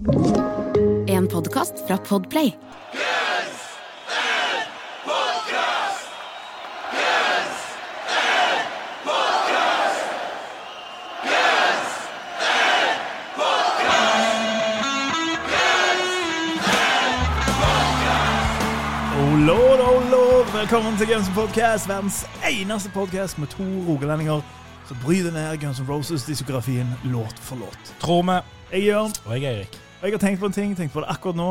En podkast fra Podplay. Oh lord, oh lord, velkommen til Guns N' Podcast, verdens eneste podcast med to rogalendinger som bryter ned Guns N' Roses-diskografien låt for låt. Tror vi. Jeg er Jørn, Og jeg er Eirik. Og jeg har tenkt på en ting, tenkt på det akkurat nå.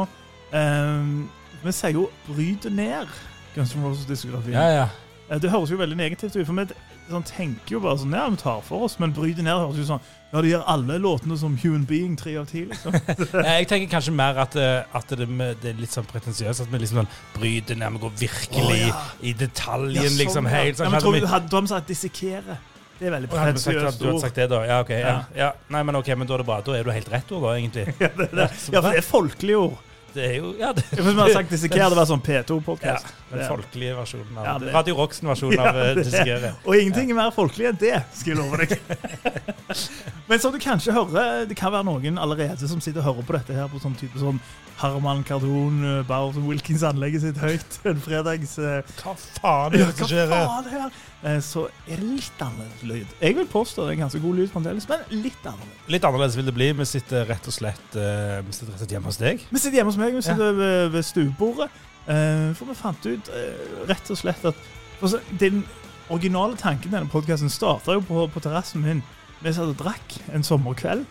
Um, vi sier jo 'bryte ned' Guns N' Roses-diskografien. Ja, ja. Eh, Det høres jo veldig negativt ut, for vi sånn, tenker jo bare sånn Ja, vi tar for oss, men 'bryte ned' høres jo sånn Ja, de gjør alle låtene som Human Being, tre av ti, liksom. Jeg tenker kanskje mer at, eh, at det, det er litt sånn pretensiøst. At vi liksom sånn bryter ned, vi går virkelig oh, ja. i detaljen, Ja, sånn, liksom. Helt Helt ja, sånn. men tror du, hadde, sagt 'dissekere'. Det er veldig pretensiøst ord. sagt det, da? Ja, ok. Ja. Ja. Nei, men ok, men da er det bra. Da er du helt rett ord, egentlig. Ja, det, det. ja, for det er folkelige ord. Det er jo Ja, det, Hvis vi hadde sagt 'dissekere', det var sånn P2-podkast. Den folkelige versjonen av Ja, det- Radio Roxen-versjonen Ja, av uh. Og ingenting er mer folkelig enn det, skal jeg love deg. Men som du kanskje hører, det kan være noen allerede som sitter og hører på dette her på sånn type sånn Harman Kardon, Bauer Wilkins anlegget sitt høyt en fredags eh, Hva faen er Ja, det som skjer her? Eh, Så er det litt annerledes lyd. Jeg vil påstå det er ganske god lyd fremdeles, men litt annerledes. Litt annerledes vil det bli. Vi sitter rett og slett eh, Vi sitter rett og slett hjemme hos deg. Vi sitter hjemme hos meg, vi sitter ved, ved stuebordet. Eh, For vi fant ut eh, rett og slett at så- Den originale tanken til denne podkasten starta jo på, på terrassen min. Vi satt og drakk en sommerkveld.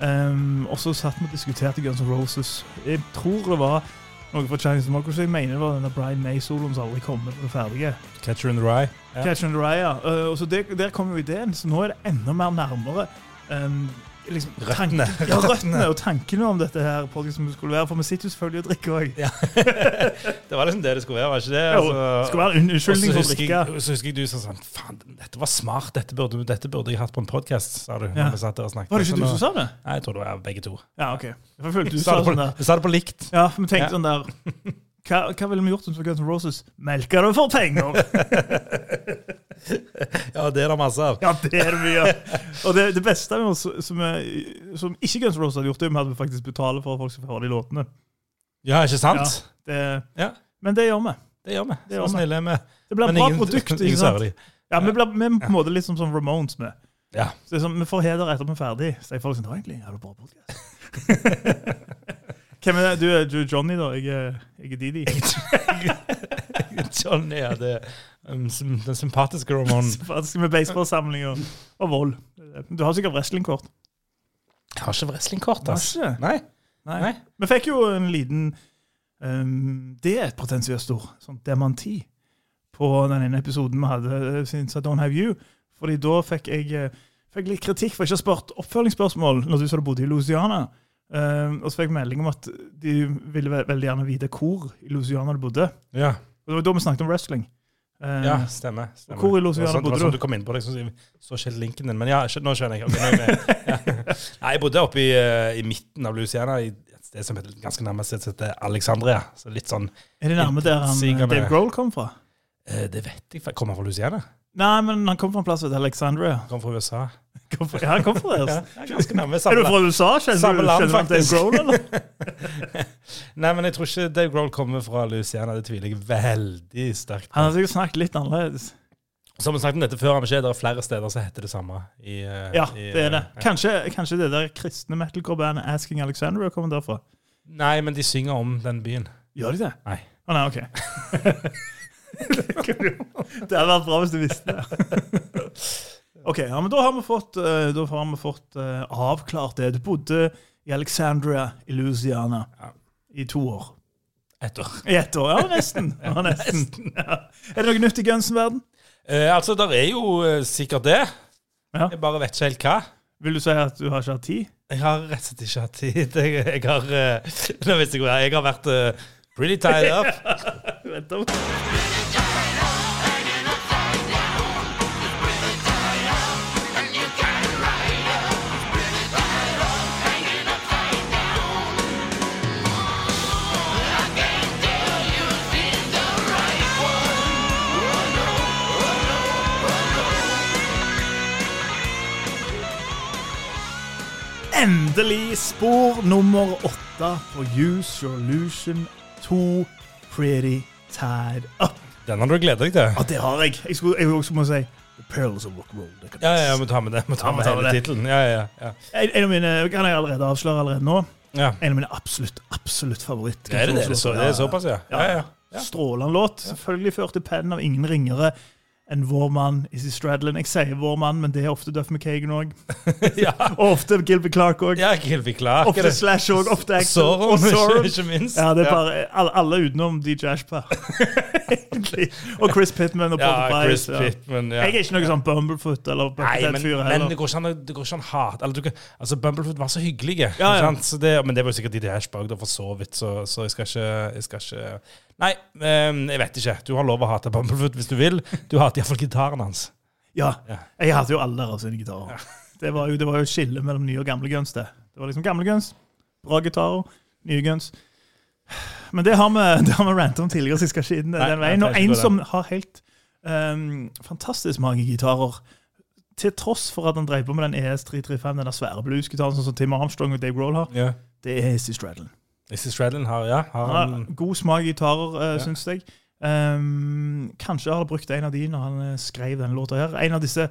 Um, og så satt vi og diskuterte Guns N' Roses. Jeg tror det var noe fra Chinese Democracy. Jeg mener det var denne Brian May-soloen som aldri kom med på det ferdige. Catcher in the Rye. Yeah. Catcher in the Rye, ja. Uh, og så der, der kom jo ideen, så nå er det enda mer nærmere um, liksom, Røttene. Ja, røttene og tankene om dette her podcasten skulle være. For vi sitter jo selvfølgelig og drikker òg. Ja. det var liksom det det skulle være, var ikke det? Altså, Det skulle være unnskyldning for å drikke. Og så husker jeg du sa sånn Faen, dette var smart. Dette burde, dette burde jeg hatt på en podkast, sa du. Ja. Var det ikke sånn, du som sa det? Nei, jeg tror det var begge to. Ja, OK. Jeg følte du sa det det sånn på, der. vi sa det på likt. Ja, vi tenkte Ja. sånn der hva, hva ville vi gjort om Guns N' Roses melka det for penger? Ja, det er det masse av. Ja, det er det mye. Og det, det beste med oss som, er- som ikke Guns N' Roses hadde gjort, det er at vi faktisk betaler for at folk skal få høre de låtene. Ja, ikke sant? Det, Ja, men det gjør vi. det gjør vi. Det gjør Så snille er vi. Det blir bra ingen- produkt. ikke sant? Ja, Vi blir vi på en måte litt som, som Ramones med. Ja. Så det er sånn, Vi får heder etter vi er ferdig. Så jeg folk liksom, «Det var egentlig er det bra podcast. Hvem er det? Du er, du er Johnny, da. Jeg er, jeg er Didi. Johnny er det um, sym- den sympatiske Ramon. Sympatiske med baseballsamling og, og vold. Du har sikkert wrestlingkort. Jeg har ikke wrestlingkort, ass. Har ikke? Nei. Nei. Nei. Vi fikk jo en liten um, Det er et pretensiøst ord. Sånn demanti. På den ene episoden vi hadde eh, since I Don't Have You. Fordi da fikk jeg eh, fikk litt kritikk for ikke å ha spurt oppfølgingsspørsmål når du sa du bodde i Louisiana. Um, og så fikk jeg melding om at de ville ve veldig gjerne vite hvor i Louisiana du bodde. Ja. Og det var da vi snakket om wrestling. Uh, Ja, stemmer. stemmer. Hvor i Louisiana bodde du? sånn- bodde Det var sånn du? du kom inn på det, jeg så, ikke linken din. Men ja, nå skjønner jeg. Okay, nå jeg. Ja. Nei, jeg bodde oppe i, eh, i midten av Louisiana, i et sted som heter ganske nærmest et sted heter Alexandria. Så litt sånn Er det nærme der han, Dave Grohl kom fra? Uh, Det vet jeg ikke. Kommer han fra Louisiana? Nei, men han kom fra en plass som heter Alexandria. Han kom fra USA. Kom fra, ja, han kom fra Ja, det ganske nærme. Er du fra USA? Kjenner Samme du land, kjenner Dave. Grohl, eller? Nei, men jeg tror ikke Dave Grohl kommer fra Louisiana. Det tviler jeg veldig sterkt Han har sikkert snakket litt annerledes. Som vi snakket om dette før, det er flere steder som heter det samme. I, eh, Ja, i, det er det. eh, Kanskje, kanskje det der kristne metalcore-bandet Asking Alexandria kommer derfra? Nei, men de synger om den byen. Gjør de det? Nei. Å nei, ok. det hadde vært bra hvis du visste det. Ok, ja, men da har vi fått, eh, har vi fått eh, avklart det. Du bodde i Alexandria i Louisiana Ja. i to år. Ett år. I ett år, ja nesten. Ja, nesten. Ja. Er det noe nytt i Gunsen-verden? Eh, altså, der er jo eh, sikkert det. Ja. Jeg bare vet ikke helt hva. Vil du si at du har ikke hatt tid? Jeg har rett og slett ikke hatt tid. Jeg, jeg har eh, jeg har vært Pretty tied up. Vent om. Endelig spor nummer åtte på Use Your Lution 2 Pretty Tied Up. Den har du gledet deg til. Ja, det har jeg. Jeg skulle, jeg også må si The Pearls of Rock'n'Roll. Ja, ja, ja, må ta med det. Må ta med ta med hele tittelen. Ja, ja, ja. En, en av mine, kan jeg allerede avsløre allerede nå, ja. en av mine absolutt, absolutt favoritt. Er det det? Det så, det er såpass, ja. Ja, ja. ja. Strålende låt. Selvfølgelig ført i pennen av ingen ringere enn vår mann Izzy Stradlin. Jeg sier vår mann, men det er ofte Duff McKagan òg. ja. Og ofte Gilby Clark òg. ja Gilby Clark. Ofte Slash òg. Ofte Axel. Sorum, Og Sorum. ikke, ikke minst. Ja, det er bare alle, alle utenom DJ Ashpa. Og Chris Pittman og Ja, Porter Chris Ja. Pittman. Ja. Jeg er ikke noe sånn Bumblefoot eller men, Buckethead-fyr men det går ikke an det går ikke an eller, du, kan- altså, Bumblefoot var så hyggelig. Ja, ja. Det, men det var jo sikkert Didi Ashbag, òg, for så vidt, så, så jeg skal ikke, jeg skal ikke Nei, ehm, jeg vet ikke. Du har lov å hate Bumblefoot hvis du vil. Du hater iallfall gitaren hans. Ja, Ja. jeg hater jo alle deres sine gitarer. Det var jo det var jo et skille mellom nye og gamle guns. Det Det var liksom gamle guns, bra gitarer, nye guns. Men det har vi, det har vi rantet om tidligere, så jeg skal ikke inn den veien. Og en som har helt um, fantastisk mange gitarer, til tross for at han drev på med den ES335, den der svære bluesgitaren sånn som Tim Armstrong og Dave Grohl har, yeah. det er Hissy Stradlin. Izzy Stradlin har, ja, har Han har god smak i gitarer, uh, Ja. syns jeg. Um, kanskje har han brukt en av de når han eh, skrev denne låta her. En av disse,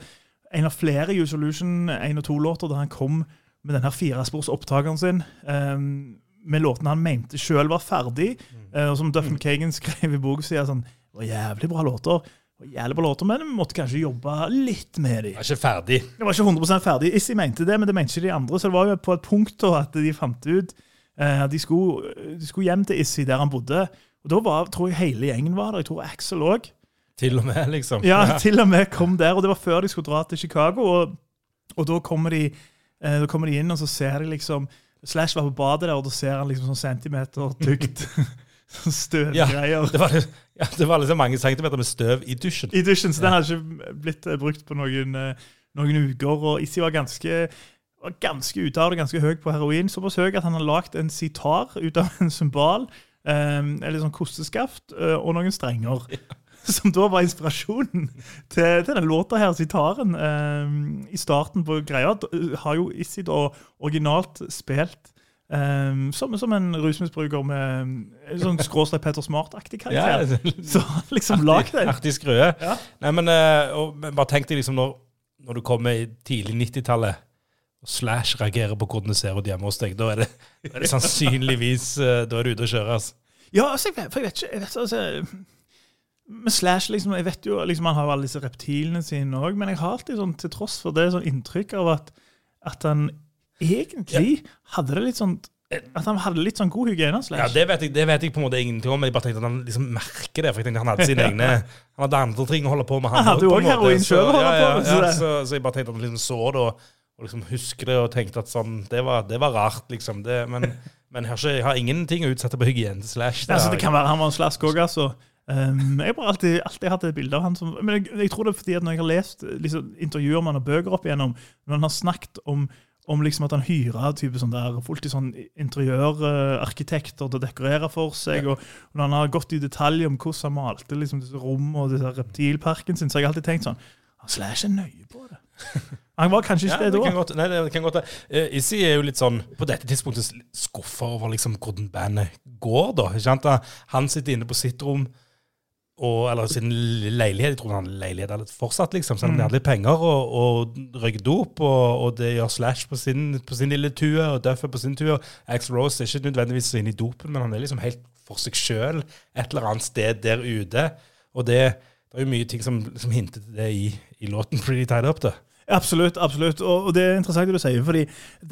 en av flere U Solution 1 og 2-låter der han kom med denne firesporsopptakeren sin. Um, med låtene han mente sjøl var ferdig. eh, og som Duffen McKagan skrev i boka si, sånn, det var jævlig bra låter. Det jævlig bra låter, Men vi måtte kanskje jobbe litt med dem. Var ikke ferdig. Det var ikke 100 ferdig. Issy mente det, men det mente ikke de andre. Så det var jo på et punkt da at de fant ut eh, de skulle, de skulle hjem til Issy der han bodde. Og da var, tror jeg hele gjengen var der. Jeg tror Axel òg. Til og med, liksom. Ja, til og med kom der. Og det var før de skulle dra til Chicago. Og, og da, kommer de, eh, da kommer de inn, og så ser de liksom Slash var på badet der, og da ser han liksom sånn centimeter tykt sånn Ja. greier. Det var, ja, det var liksom mange centimeter med støv i dusjen. i dusjen, så den hadde ikke blitt eh, brukt på noen, eh, noen uker. Og Issy var ganske, var ganske ute av det, ganske høy på heroin. Såpass høy at han har lagd en sitar ut av en symbal, um, eller sånn kosteskaft, uh, og noen strenger. Som da var inspirasjonen til, til den låta her, sitaren. Um, I starten på greia har jo da originalt spilt Um, som, som en rusmisbruker med en sånn skråstrek Petter Smart-aktig Ja, karakter. Så liksom lag den. Artig skrøe. Ja. Nei, men, eh, og, men bare tenk deg liksom når, når du kommer i tidlig 90-tallet, og Slash reagerer på hvordan det ser ut hjemme hos deg, da er det, da er det sannsynligvis eh, Da er du ute å kjøre. Altså. Ja, altså, jeg vet, for jeg vet ikke jeg vet, altså, Med Slash, liksom, jeg vet jo, liksom, Han har alle disse reptilene sine òg, men jeg har alltid sånn, til tross for det, sånn inntrykk av at, at han egentlig hadde det litt sånn At han hadde litt sånn god hygiene. Ja, det vet, jeg, det vet jeg på en måte ingenting om, men jeg bare tenkte at han liksom merker det. For jeg tenkte han hadde sine egne Han hadde andre ting å holde på med. Han hadde jo òg heroin sjøl å holde ja, på med, Ja, så, så jeg bare tenkte at han liksom så det og, og liksom husker det og tenkte at sånn Det var, det var rart, liksom. Det, men, men jeg, har ikke, jeg har ingenting å utsette på hygiene til Slash. Det, altså, det kan være han var en slask òg, altså. Um, jeg har alltid, alltid hatt et bilde av han som Men jeg, jeg tror det er fordi at når jeg har lest liksom, intervjuer med han og bøker opp igjennom, når han har snakket om, om liksom at han hyrer type sånn der, folk til sånn interiørarkitekter til å dekorere for seg, og når han har gått i detalj om hvordan han malte liksom, disse rom og disse reptilparken sin, så har jeg alltid tenkt sånn Han Slash er nøye på det. Han var kanskje ikke Ja, det da. kan godt, nei, det kan godt være. Eh, Izzy er jo litt sånn på dette tidspunktet skuffa over liksom hvordan bandet går, da. Ikke sant? Han sitter inne på sitt rom, og, eller sin leilighet. Jeg tror han har leilighet eller fortsatt, liksom, selv om de hadde litt penger, og, og røyker dop, og, og det gjør Slash på sin, på sin lille tue, og Duff er på sin tue. Ax Rose er ikke nødvendigvis så inne i dopen, men han er liksom helt for seg sjøl et eller annet sted der ute. Og det, det er jo mye ting som, som hinter til det i, i låten Pretty Tied Up. det. Absolutt. absolutt. Og, og det er interessant det du sier, fordi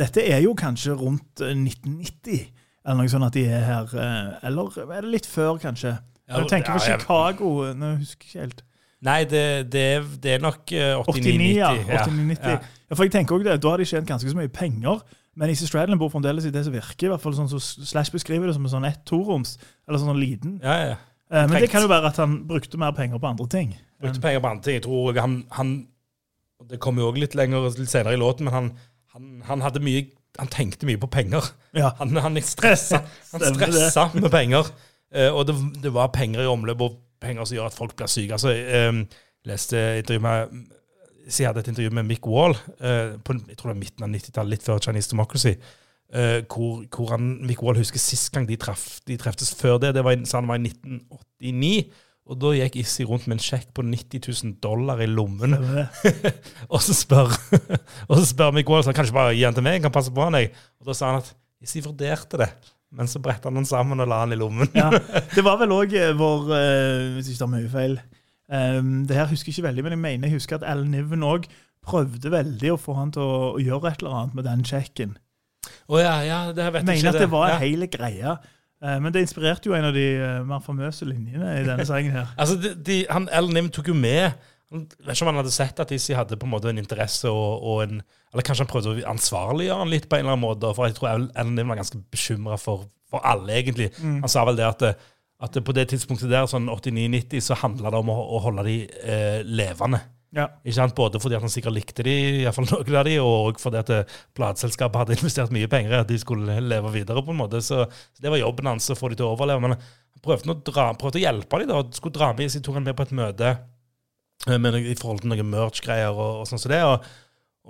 dette er jo kanskje rundt eh, 1990, eller noe sånt at de er her. eh, Eller er det litt før, kanskje? Ja, du tenker på ja, jeg- Chicago. Nå husker jeg ikke helt. Nei, det, det, det er nok eh, 89, 89-90. ja. ja. 89, Ja. For jeg tenker også det, Da har de tjent ganske så mye penger. Men Easy Stradlin bor fremdeles i det som virker, i hvert fall sånn så Slash beskriver det som en sånn ett-toroms. Eller sånn liten. Ja, ja. Eh, men det kan jo være at han brukte mer penger på andre ting. Brukte penger på andre ting. Jeg tror han, han Det kommer jo også litt lenger litt senere i låten, men han, han, han hadde mye Han tenkte mye på penger. Ja. Han, han stressa, han stressa med penger. Eh, og det, det var penger i omløp, og penger som gjør at folk blir syke. Altså, jeg eh, leste intervju med jeg hadde et intervju med Mick Wall eh, på jeg tror det var midten av 90-tallet, litt før Chinese Democracy. Eh, hvor, hvor han, Mick Wall husker sist gang de, traff, de treftes før det. Det var, sa han var i 1989. Og da gikk Issi rundt med en sjekk på 90 000 dollar i lommen. Og så spør, og så spør Mick Wall sånn, kan du ikke bare gi den til meg, jeg kan passe på han. Jeg. Og da sa han at Issi vurderte det, men så brettet han den sammen og la den i lommen. Ja, det var vel òg vår uh, Hvis ikke tar mye feil um, Det her husker jeg ikke veldig, men jeg mener jeg husker at Al Niven òg prøvde veldig å få han til å, å gjøre et eller annet med den sjekken. Å ja, ja, det vet Jeg mener ikke. at det var ja. hele greia. Eh, men det inspirerte jo en av de eh, mer famøse linjene i denne sangen her. Altså, de, de, han, Alan Nim tok jo med han, vet ikke om han hadde sett at Issi hadde på en måte en interesse og, og en Eller kanskje han prøvde å ansvarliggjøre han litt på en eller annen måte. For jeg tror L. Alan Nim var ganske bekymra for, for alle, egentlig. Mm. Han sa vel det at, det, at på det tidspunktet der, sånn 89-90, så handla det om å, å holde de eh, levende. Ja. Ikke sant? Både fordi han sikkert likte de, i hvert fall noen av de, og fordi at eh, plateselskapet hadde investert mye penger i at de skulle leve videre. på en måte. Så, så det var jobben hans å få de til å overleve. Men han prøvde, dra, prøvde å hjelpe de da, skulle dra med, så tok han med på et møte eh, med i forhold til noen merch-greier og, og sånn som det. Og,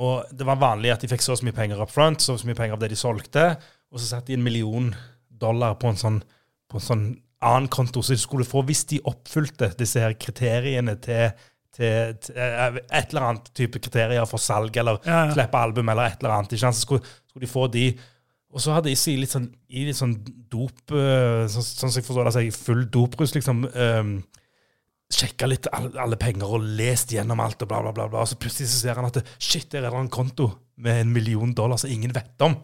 og det var vanlig at de fikk så mye penger up front, så så mye penger av det de solgte, og så satte de en million dollar på en sånn, på en sånn annen konto som de skulle få hvis de oppfylte disse her kriteriene til, til, til eh, et eller annet type kriterier for salg eller Ja, ja. slippe album eller et eller annet. Ikke sant? Så skulle, skulle de få de. Og så hadde Issy litt sånn, i litt sånn dop eh, Sånn sånn som jeg forstår det, altså full doprus, liksom um, Sjekka litt alle, alle penger og lest gjennom alt, og bla, bla, bla. bla. Og så plutselig så ser han at shit, der er det en konto med en million dollar som ingen vet om.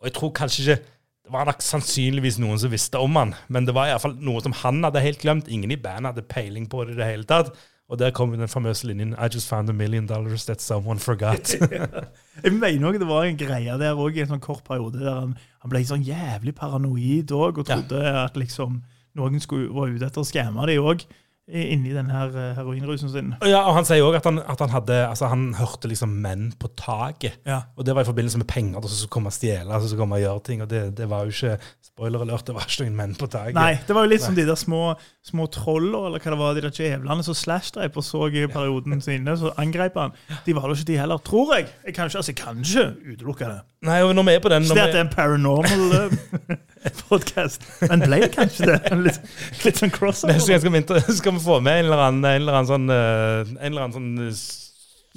Og jeg tror kanskje ikke Det var nok sannsynligvis noen som visste om han, men det var iallfall noe som han hadde helt glemt. Ingen i bandet hadde peiling på det i det hele tatt. Og der kom den famøse linjen I just found a million dollars that someone forgot. Jeg mener også det var en greie der òg i en sånn kort periode der han, han ble sånn jævlig paranoid òg, og trodde at liksom noen skulle, var ute etter å skamme dem òg, inni den her eh, heroinrusen sin. Ja, og Han sier òg at, han, at han hadde Altså han hørte liksom menn på taket. Ja. Og det var i forbindelse med penger da, som skulle komme og stjele altså, som skulle komme og gjøre ting. Og det, det var jo ikke Spoiler alert, det var ikke noen menn på taket. Nei, det var jo litt som de der små, små trollene, eller hva det var, de der djevlene som Slash drev og så i perioden sine, så angrep han. De var da ikke de heller, tror jeg. Jeg kan ikke, altså, jeg kan ikke utelukke det. Nei, og når vi er på den Så det at det er en paranormal podkast. Men ble det kanskje det? Litt, litt sånn Neste crossover. gang skal vi, inter- skal vi få med en eller annen, en eller annen sånn eh, En eller annen sånn eh,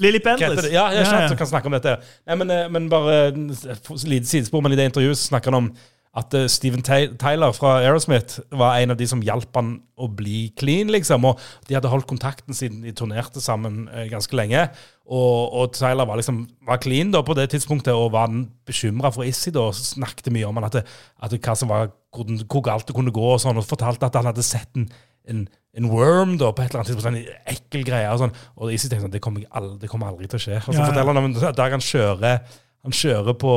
Lily hva heter Bendriss. det? Ja, jeg skjønner, som kan snakke om dette. Nei, men, eh, men bare et lite sidespor, men i det intervjuet så snakker han om at eh, Steven Tyler fra Aerosmith var en av de som hjalp han å bli clean, liksom. Og de hadde holdt kontakten siden de turnerte sammen eh, ganske lenge. Og, og Tyler var liksom var clean da på det tidspunktet og var bekymra for Issy da, og snakket mye om han at, det, at det, hva som var, hvor, hvor galt det kunne gå, og sånn, og fortalte at han hadde sett en, en, en worm da, på et eller annet tidspunkt, sånn en ekkel greie. Og, sånn, og Issy tenkte sånn, det kommer, aldri, det kommer aldri til å skje. Og så Ja, ja. forteller han om en dag han kjører han kjører, på,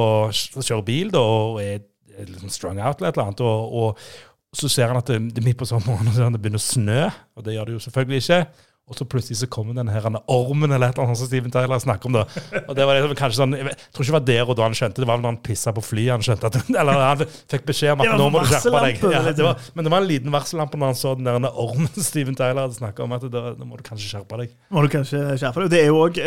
kjører bil da, og er liksom strung out eller et eller annet. Og, og så ser han at det, det er midt på sommeren og så ser han det begynner å snø, og det gjør det jo selvfølgelig ikke. Og så plutselig så kommer denne her ormen eller et eller annet som Steven Tyler snakker om. da. Og det var liksom kanskje sånn, Jeg tror ikke det var der og da han skjønte det. var vel når han pissa på flyet han skjønte at, eller han fikk beskjed om at nå må du skjerpe deg. Ja, liksom. det var, men det var en liten varsellampe når han så den der ormen Steven Tyler hadde snakka om. at det, nå må du kanskje skjerpe deg. Må du kanskje skjerpe deg. Det er jo òg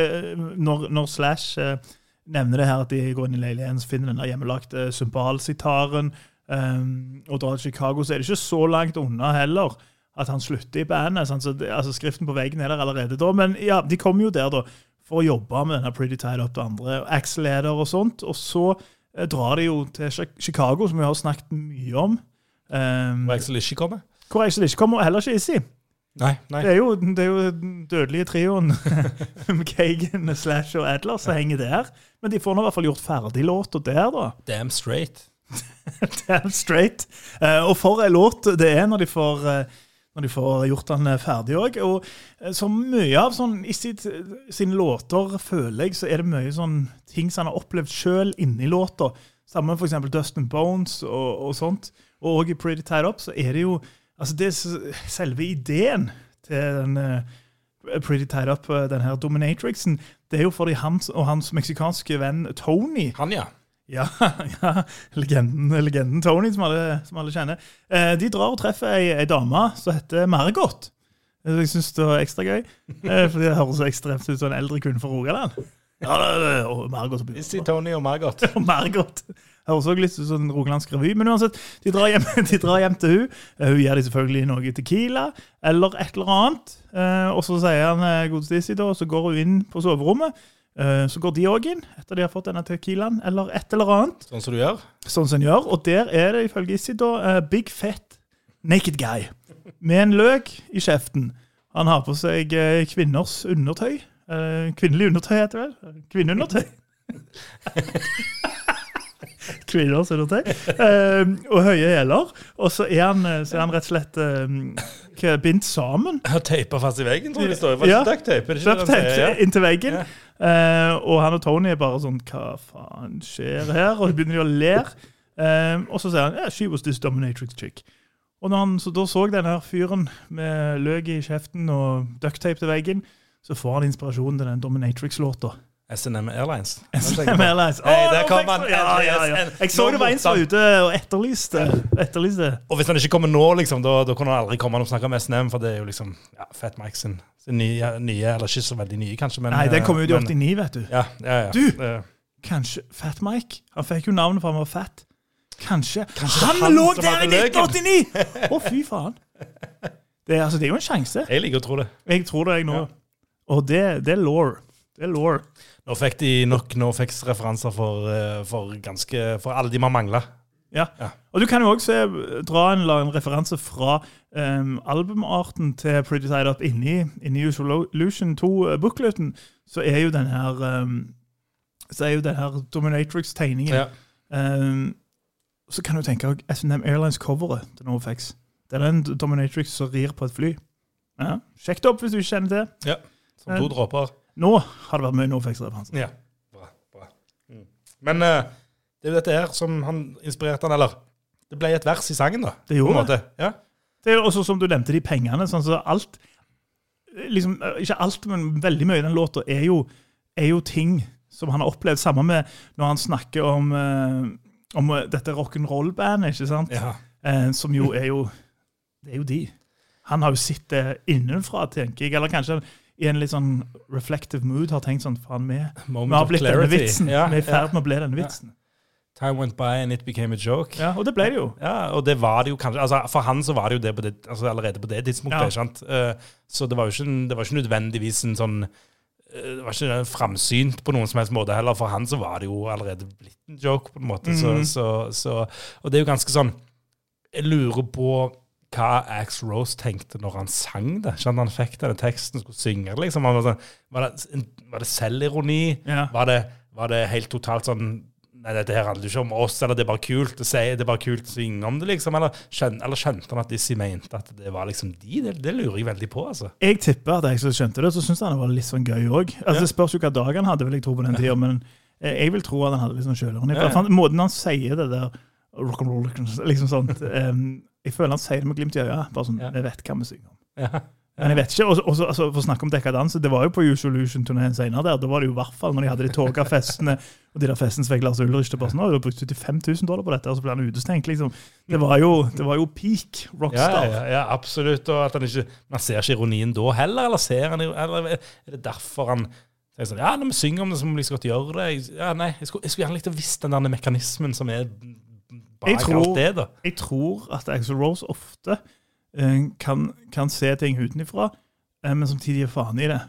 når, når Slash eh, nevner det her at de går inn i leiligheten finner den der hjemmelagte symbalsitaren Um, og drar til Chicago, så er det ikke så langt unna heller at han slutter i bandet. sant? Så det, altså Skriften på veggen er der allerede da. Men ja, de kommer jo der da for å jobbe med denne Pretty Tied Up til andre Axel-leder og sånt. Og så eh, drar de jo til Chicago, som vi har snakket mye om. Um, Hvor Axel ikke kommer. hvor Axel ikke kommer, og heller ikke Issy. Nei, nei. Det er jo, det er jo den dødelige trioen Kagan, Slash og Adler som henger der. Men de får nå i hvert fall gjort ferdig låta der, da. Damn straight. Damn straight. Uh, og for en låt det er når de får, uh, når de får gjort den eh, ferdig òg. Og så mye av sånn i sitt, sine låter, føler jeg, så er det mye sånn ting som han har opplevd sjøl inni låta. Sammen med f.eks. Dustin Bones og, og sånt. Og òg i Pretty Tied Up så er det jo Altså, det er selve ideen til den eh, Pretty Tied Up, eh, den her dominatrixen, det er jo fordi han og hans meksikanske venn Tony Han, ja. ja, ja legenden, legenden Tony, som alle, som alle kjenner. Eh, de drar og treffer ei, ei dame som heter Margot. Jeg syns det var ekstra gøy, fordi det høres så ekstremt ut som en eldre kvinne fra Rogaland. Ja, det, det, og Margot som Issy, Tony og Margot. og Margot. Høres også litt ut som en rogalandsk revy. Men uansett, de drar hjem, de drar hjem til hun. Hun gir dem selvfølgelig noe Tequila eller et eller annet. Eh, og så sier han eh, godeste da, og så går hun inn på soverommet. Eh, Så går de òg inn etter de har fått denne Tequilaen eller et eller annet. Sånn som du gjør. Sånn som en gjør. Og der er det ifølge Issi da big fat naked guy med en løk i kjeften. Han har på seg kvinners undertøy. Kvinnelig undertøy, heter det vel? Kvinneundertøy. Kvinners undertøy. Eh, og høye hæler. Og så er, han, eh, så er han rett og slett eh, hva, bindt sammen. Teipa fast i veggen, tror jeg det står. Var det Ja. ikke duct tape? Er det ikke det Duct han sier? tape Ja. inntil veggen. Ja. Uh, og han og Tony er bare sånn Hva faen skjer her? Og så begynner de å le. Uh, og så sier han yeah, She was this dominatrix chick. Og når han så da så den her fyren med løk i kjeften og ducktape til veggen, så får han inspirasjonen til den dominatrix-låta. SNM Airlines. SNM Airlines. Hey, der kom han. Ja, ja, ja. Jeg så det var en som var ute og etterlyste. etterlyste. Og hvis han ikke kommer nå, liksom, da, da kunne han aldri komme og snakke om SNM, for det er jo liksom ja, Fat Mike sin, sin nye, nye, eller ikke så veldig nye, kanskje, men Nei, den kom ut i 89, vet du. Ja, ja, ja. Du! Eh, Kanskje Fat Mike? Han fikk jo navnet for han var fat. Kanskje, Kanskje han, han lå der i 1989! Å, fy faen. Det altså, det er jo en sjanse. Jeg liker å tro det. Jeg tror det, jeg nå. Og det, det er law. Det er law. Nå fikk de nok Norfex-referanser for, eh, for, ganske, for alle de man mangla. Ja. Ja. Og du kan jo også dra en, en referanse fra um, albumarten til Pretty Side Up inni, inni Illusion 2-bookleten. Så er jo den her um, Så er jo den her Dominatrix-tegningen Ja. Um, så kan du tenke deg SNM Airlines-coveret til NoFX. Det er den dominatrix som rir på et fly. Ja. Sjekk det opp hvis du ikke kjenner til. Som to dråper. Nå har det vært mye NoFX-referanser. Ja. Bra. bra. Mm. Men uh, det er jo dette her som han inspirerte han, eller Det ble et vers i sangen, da. Det gjorde det. Ja. Det er jo også som du nevnte, de pengene. sånn så alt, liksom, Ikke alt, men veldig mye i den låta er er jo ting som han har opplevd. Samme med når han snakker om, uh, om eh, dette rock'n'roll-bandet, ikke sant? ja. Uh, som jo er jo Det er jo de. Han har jo sett det innenfra, tenker jeg. Eller kanskje i en litt sånn reflective mood har tenkt sånn Faen, vi, vi har blitt denne vitsen. Ja, vi er i ferd med å bli denne vitsen. Time went by and it became a joke. Ja, Og det ble det jo. Ja, og det var det jo kanskje altså For han så var det jo det, på det altså allerede på det tidspunktet. Ja. sant? Eh, så det var jo ikke, det var ikke nødvendigvis en sånn eh, Det var ikke framsynt på noen som helst måte heller. For han så var det jo allerede blitt en joke, på en måte. Mhm. Så, så, så, og det er jo ganske sånn Jeg lurer på hva Ax Rose tenkte når han sang det. Ikke? Han fikk denne teksten, skulle synge liksom. Var, sånn, var, det, var det selvironi? Ja. Var det, var det helt totalt sånn Nei, dette her handler ikke om oss, eller det er bare kult å si, det er bare kult å synge om det, liksom. Eller, skjøn, eller skjønte han at Dizzie mente at det var liksom de? Det, det lurer jeg veldig på, altså. Jeg tipper at jeg skjønte det, så syntes han det var litt sånn gøy òg. Altså, Ja. Det spørs jo hva dag han hadde, vil jeg tro på den tida, men jeg vil tro at han hadde litt sånn sjølironi. Ja, ja. Måten han sier det der rock'n'roll liksom sånt em, Jeg føler han sier det med glimt i øyet. Bare sånn, Ja. Jeg vet hva vi synger om. Ja. Men jeg vet ikke, også, altså, For å snakke om dekadanse, det var jo på Usolution-turneen senere. der, Da var det jo i hvert fall når de hadde de toga festene, og de der festene som fikk Lars Ulrich til bare sånn, «Å, du har brukt 75 000 dollar på dette, og så ble han utestengt. liksom. Det var jo, det var jo peak rockstar. ja, ja, absolutt. Og at han ikke Man ser ikke ironien da heller, eller ser han Eller er det derfor han sier sånn Ja, når vi synger om det, så må vi liksom godt gjøre det. Jeg, ja, nei, jeg skulle, jeg skulle gjerne likt å visst den der mekanismen som er bak Jeg tror- alt det, da. Jeg tror at Axel Rose ofte eh, kan, kan se ting utenfra, eh, men samtidig gir faen i det.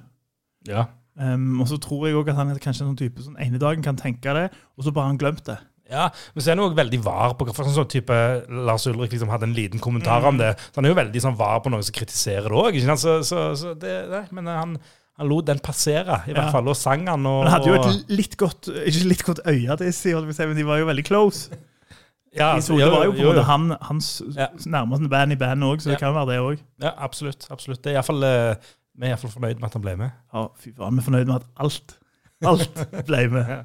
Ja. Um, og så tror jeg også at han er kanskje en sånn type som ene dagen kan tenke det, og så bare har han glemt det. Ja, men så er han også veldig var på for sånn sånn type Lars Ulrik liksom hadde en liten kommentar om det. Så han er jo veldig sånn var på noen som kritiserer det òg. Så, så, så det, nei, men han, han lot den passere, i hvert Ja. fall. Og sang han og Han hadde jo et litt godt ikke litt godt øye til Issy, men de var jo veldig close. Ja, tror det var jo på en måte han, hans Ja. nærmeste band i bandet òg, så det Ja. kan være det òg. Ja, absolutt. absolutt. Det er i fall, eh, vi er iallfall fornøyd med at han ble med. Ja, fy faen, vi er fornøyd med at alt, alt ble med. Ja.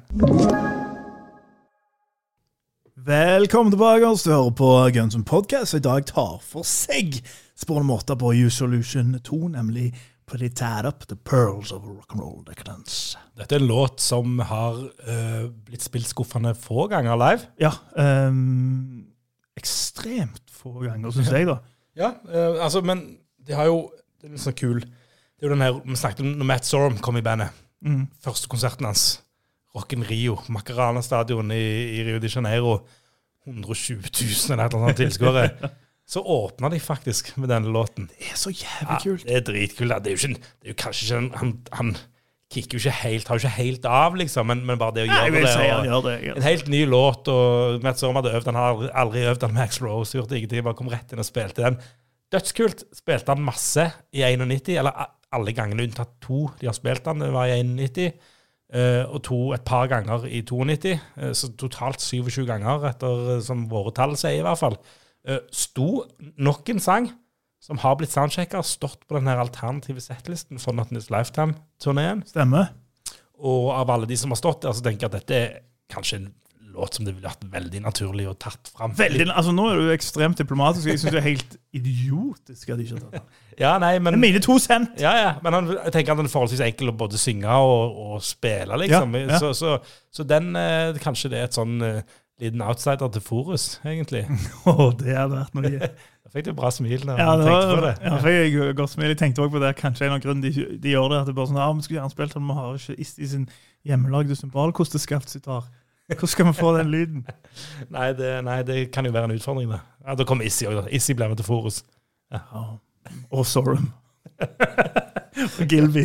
Velkommen tilbake. oss. Du hører på Guns N' Podcast, og i dag tar for seg spårende måter på U-Solution 2, nemlig Pretty Tied Up, The Pearls of Rock'n'Roll Decadence. Dette er en låt som har uh, blitt spilt skuffende få ganger live. Ja, Um, ekstremt få ganger, syns jeg, da. Ja, uh, altså, men de har jo det er litt sånn kul Det er jo den her, Vi snakket om når Matt Sorum kom i bandet. Mm. Første konserten hans. Rocken Rio. Macarana stadion i, i Rio de Janeiro. 120 000 eller eller annet tilskuere. Så åpna de faktisk med denne låten. Det er så jævlig Ja, kult. det er dritkult. Det er jo, ikke, det er jo kanskje ikke en- Han, han kicker jo ikke helt, tar jo ikke helt av, liksom, men, men bare det å gjøre det si og- gjør det. En helt ny låt, og Matt Sorum hadde øvd. Han har aldri, øvd han Max Rose, gjort ingenting, bare kom rett inn og spilte den. Dødskult. Spilte han masse i 91, eller alle gangene unntatt to de har spilt han, var i 91. eh, og to et par ganger i 92, eh, så totalt 27 ganger, etter eh, som våre tall sier i hvert fall. Eh, sto nok en sang som har blitt soundchecka, stått på den her alternative settlisten for Not Lifetime-turneen. Stemmer. Og av alle de som har stått der, så tenker jeg at dette er kanskje en låt som det ville vært veldig naturlig å tatt fram. Veldig, altså Nå er du ekstremt diplomatisk. Jeg syns det er helt idiotisk at de ikke har tatt den. Ja, nei, men, mine to cent! ja, ja, men han, jeg tenker at den er forholdsvis enkel å både synge og, og spille, liksom. Ja, ja. Så, så, så den eh, Kanskje det er et sånn eh, liten outsider til Forus, egentlig. Å, det hadde vært noe. Da fikk du bra smil da Ja, du tenkte på det. ja, fikk jeg godt smil. Jeg tenkte også på det. Kanskje en av grunnen de, de gjør det, at det bare sånn, ja, vi skulle gjerne spilt den, vi har ikke ist i sin hjemmelagde symbolkosteskaft-sitar. Hvordan skal vi få den lyden? Nei, det, nei, det kan jo være en utfordring, det. Ja, Da kommer Issi òg, da. Issi ble med til Forus. Ja. Og Sorum. og Gilby.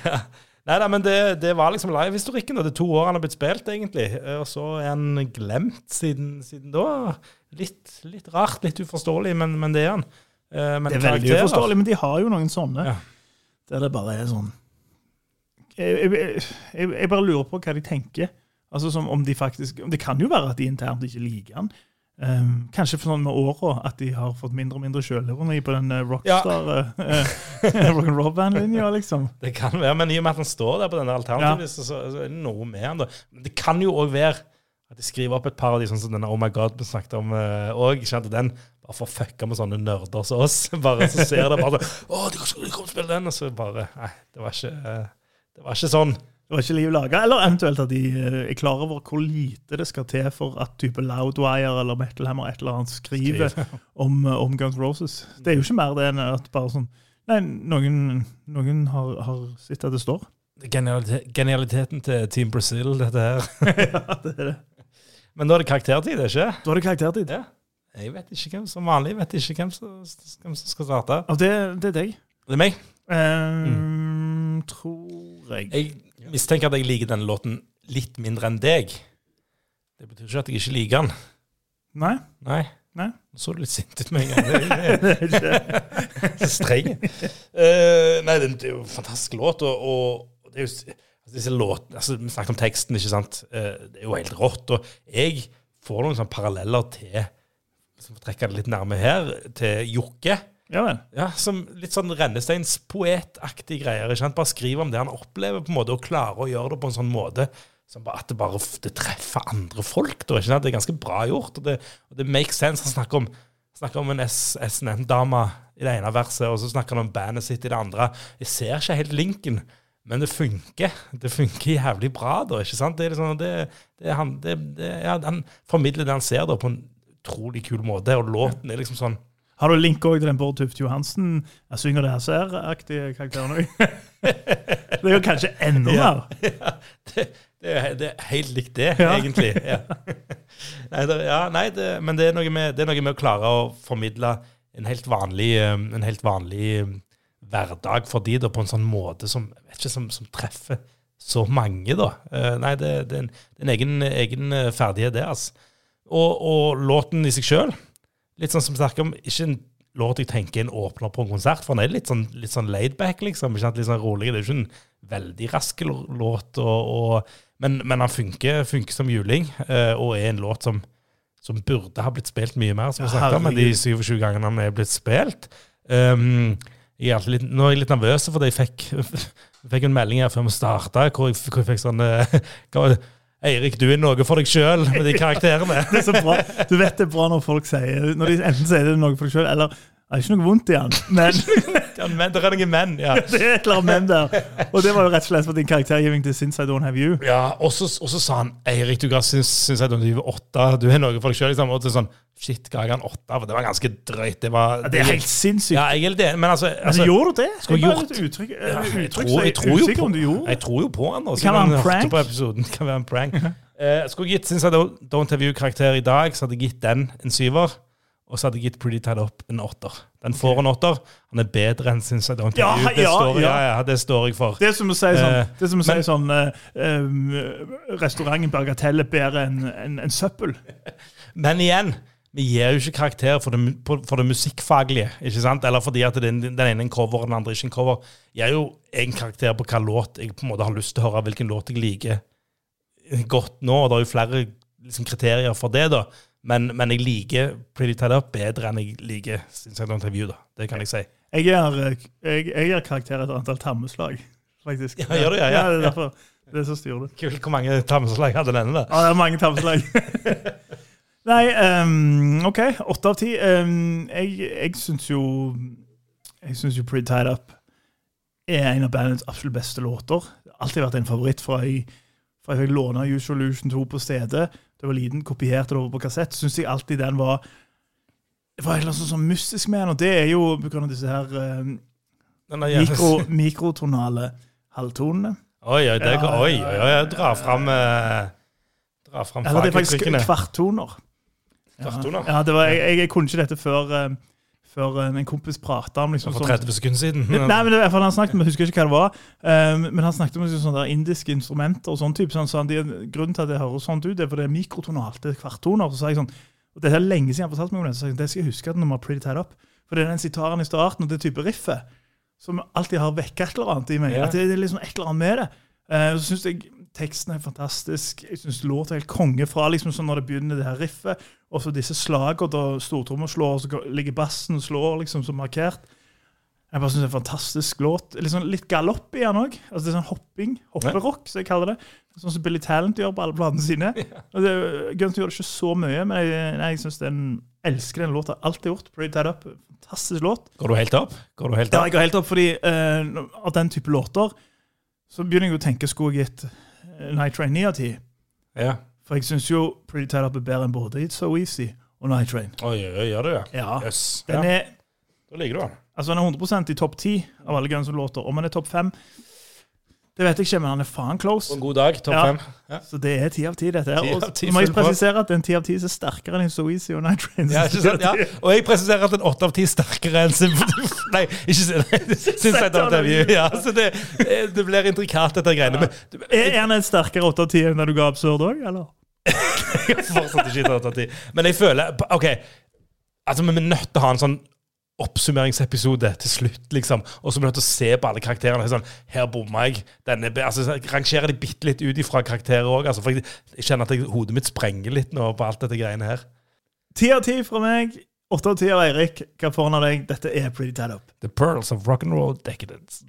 Ja. Nei da, men det, det var liksom livehistorikken. og Det er to år han har blitt spilt, egentlig. Eh, Og så er han glemt siden, siden da. Litt, litt rart, litt uforståelig, men, men det er han. Eh, Men Det er veldig karakterer- uforståelig, men de har jo noen sånne. Ja. Der det bare er sånn jeg, jeg, jeg, jeg bare lurer på hva de tenker. Altså som om de faktisk Det kan jo være at de internt ikke liker han. Um, kanskje for sånn med åra at de har fått mindre og mindre sjølironi på den uh, rockstar uh, rock'n'roll-bandlinja, liksom. Det kan være, men i og med at han står der på denne ja. så, så er det noe med han da. Men det kan jo òg være at de skriver opp et par av de, sånn som denne Oh My God vi snakket om òg. Uh, den bare for å fucke med sånne nerder som oss. Bare så ser det bare sånn Å, de kommer til å spille den! Og så bare Nei, det var ikke, uh, det var ikke sånn. Det var ikke liv laga. Eller eventuelt at de uh, er klar over hvor lite det skal til for at type Loudwire eller Metal Hammer et eller annet skriver om, uh, om Guns Roses. Det er jo ikke mer det enn at bare sånn Nei, noen, noen har, har sett at det står. Genialitet, genialiteten til Team Brazil, dette her. ja, det er det. Men da er det karaktertid, er ikke? Da er det karaktertid. Ja. Jeg vet ikke hvem som vanlig vet ikke hvem som, hvem som skal starte. Og det, det er deg. Det er meg. Um, Tror jeg. Jeg mistenker at jeg liker denne låten litt mindre enn deg. Det betyr ikke at jeg ikke liker den. Nei. Nei. Nei. Nå så du litt sint ut med en gang. Så streng. Uh, nei, det, er jo en fantastisk låt, og, og det jo altså, disse låtene altså, Vi snakket om teksten, ikke sant. Uh, det er jo helt rått. Og jeg får noen sånne paralleller til Hvis vi trekker det litt nærme her, til Jokke. Ja vel. Ja, som Litt sånn rennesteinspoetaktig greier. ikke sant? Bare skrive om det han opplever, på en måte, og klare å gjøre det på en sånn måte som at det bare det treffer andre folk. Da, ikke sant? Det er ganske bra gjort. og Det, og det makes sense. Han snakker om, snakker om en SNM-dame i det ene verset, og så snakker han om bandet sitt i det andre. Jeg ser ikke helt linken. Men det funker. Det funker jævlig bra, da. ikke sant? Det er liksom, det, det han, det, det, ja, han formidler det han ser, da, på en utrolig kul måte. Og låten er liksom sånn Har du link òg til den Bård Tufte Johansen? Jeg synger det her ser-aktige karakteren òg. det er jo kanskje enda Ja. mer. Ja, det, det, er, det er helt likt det, Ja. egentlig. Ja. Nei, det, ja, nei men det er, med, det er noe med å klare å formidle en helt vanlig, eh, en helt vanlig eh, hverdag for de da, på en sånn måte som, vet ikke, som, som treffer så mange. da. Eh, Nei, det, er en, en egen, egen eh, ferdighet, det. altså. Og, og låten i seg sjøl, litt sånn som vi snakker om, ikke en låt jeg tenker er en åpner på en konsert, for den er litt sånn, litt sånn laidback, liksom. ikke sant? Litt sånn rolig. Det er jo ikke en veldig rask låt, og, og, men, men han funker, funker som juling, eh, og er en låt som, som burde ha blitt spilt mye mer, som vi snakket om, men de herregud. 27 gangene han er blitt spilt. Um, jeg er litt, nå er jeg litt nervøs, fordi jeg fikk, jeg fikk en melding her før vi starta, hvor, hvor jeg fikk sånn eh, Eirik, du er noe for deg sjøl med de karakterene. Det er så bra. Du vet det er bra når folk sier Når de enten sier det noe for deg sjøl, eller Det er ikke noe vondt i han, men Ja, men, det er noen menn, ja. det er et eller annet menn der. Og det var jo rett og slett for din karaktergivning til Since I Don't Have You. ja og, så, sa han Eirik, du ga syns, syns jeg du er åtte. Du har noe for deg sjøl. Liksom. Og så sånn, Shit, ga jeg han åtte? For det var ganske drøyt. Det, var, Ja, det er helt sinnssykt. Ja, jeg er det. men altså, Men altså gjorde du det? skulle Jeg gjort- uttrykk? Ja, eh, jeg, tror, jeg, tror jo på, jeg tror jo på han. Det kan være en prank. På episoden. Kan være en prank. uh, skulle jeg gitt Since I Don't, don't Have You-karakter i dag, så hadde jeg gitt den en syver. Og så hadde gitt Pretty Tied Up en åtter. Den får en åtter. Han er bedre enn Since I Don't Ja. Det, ja, står, ja. ja. Ja, det står jeg for. Det er som å si sånn, Eh, det er som å si sånn eh, Restauranten Bagatell er bedre enn en, en søppel. Men igjen, vi gir jo ikke karakter for det, for det musikkfaglige. ikke sant? Eller fordi at den, den ene er en cover og den andre ikke en cover. Jeg er jo en karakter på hva låt jeg på en måte har lyst til å høre, hvilken låt jeg liker godt nå. og Det er jo flere liksom, kriterier for det, da. Men, men jeg liker Pretty Tied Up bedre enn jeg liker Since I Don't Have You. da. Det kan jeg si. Jeg gir, eh, jeg, jeg gir karakter etter antall tammeslag, faktisk. Ja, gjør du, ja, ja. det er derfor. Det er så styrer det. Kult, Hvor mange tammeslag hadde denne? da? Ja, det er mange tammeslag. Nei, um, OK. Åtte av ti. Ehm, jeg jeg syns jo Jeg syns jo Pretty Tied Up er en av bandets absolutt beste låter. Det har alltid vært en favoritt fra jeg, fra jeg fikk låne Usual Illusion 2 på stedet. Da jeg var liten, kopierte det over på kassett. Syns jeg alltid den var Det var noe sånn, sånn mystisk med den, og det er jo pga. disse her ehm, Den er jævlig- mikro, mikrotonale halvtonene. Oi, oi, det Ja, oi, oi, oi, dra fram eh, Dra fram Eller det er faktisk kvarttoner. Ja? Ja, det var, jeg, jeg kunne ikke dette før, eh, før eh, en kompis prata om liksom, For sånn- 30 sekunder siden. Nei, men det, fall han snakket Jeg husker ikke hva det var, Um, men han snakket om liksom, sånne der indiske instrumenter. og sånn type, så han sa de, Grunnen til at det høres sånn ut, det er fordi det er mikrotonalt. det er kvarttoner. Så sa jeg sånn, og Dette er lenge siden han fortalte meg om det, så jeg, det skal jeg huske at når man har Pretty Tied Up. For det er den sitaren i starten og det type riffet som alltid har vekket et eller annet i meg. Yeah. At det, det er liksom et eller annet med det. Uh, så synes jeg teksten er fantastisk. Jeg syns låta er helt konge fra liksom sånn når det begynner det her riffet, og så disse slagene da stortromma slår, og så ligger bassen og slår liksom som markert. Jeg bare synes det er en fantastisk låt. Litt, sånn, litt galopp i den òg. Altså, det er sånn hopping. Hopperock, som jeg kaller det. Sånn som Billy Talent gjør på alle platene sine. Og det, Guns gjør det ikke så mye, men jeg, nei, jeg synes den, elsker den låta. Alltid gjort. Pretty Tied Up. Fantastisk låt. Går du helt opp? Går du helt opp? Ja, jeg går helt opp, fordi uh, av den type låter så begynner jeg å tenke skulle jeg gitt Night Train 9 av 10. Ja. For jeg syns jo Pretty Tight Up er bedre enn både It's So Easy og Night Train. Oi, oi, gjør du det? Ja. Yes. Den er, da liker du den. altså den er 100% i topp 10 av alle Guns låter. Om den er topp 5, det vet jeg ikke, men han er faen close. På en god dag, topp Ja. fem. Så det er 10 av 10, dette her. Og 10 så må jeg presisere at den 10 av 10 er sterkere enn So Easy og Night Train. Ja? Ja. Og jeg presiserer at en åtte av ti er sterkere enn Nei, ikke det er Ja, så det, det blir intrikat, dette greiene. Men Er han en sterkere 8 av 10 enn da du ga Absurd òg, eller? jeg har fortsatt ikke åtte av ti. Men jeg føler OK, altså vi er nødt til å ha en sånn oppsummeringsepisode til slutt, liksom. Og så blir du nødt til å se på alle karakterene. Sånn, her bomma jeg. Denne, altså, rangerer de bitte litt ut ifra karakterer òg. Altså, for jeg, jeg kjenner at jeg, hodet mitt sprenger litt nå på alt dette greiene her. 10 av 10 fra meg. 8 av 10 av Eirik. Hva får han av deg? Dette er Pretty Tad Up. The Pearls of Rock'n'Roll Decadence.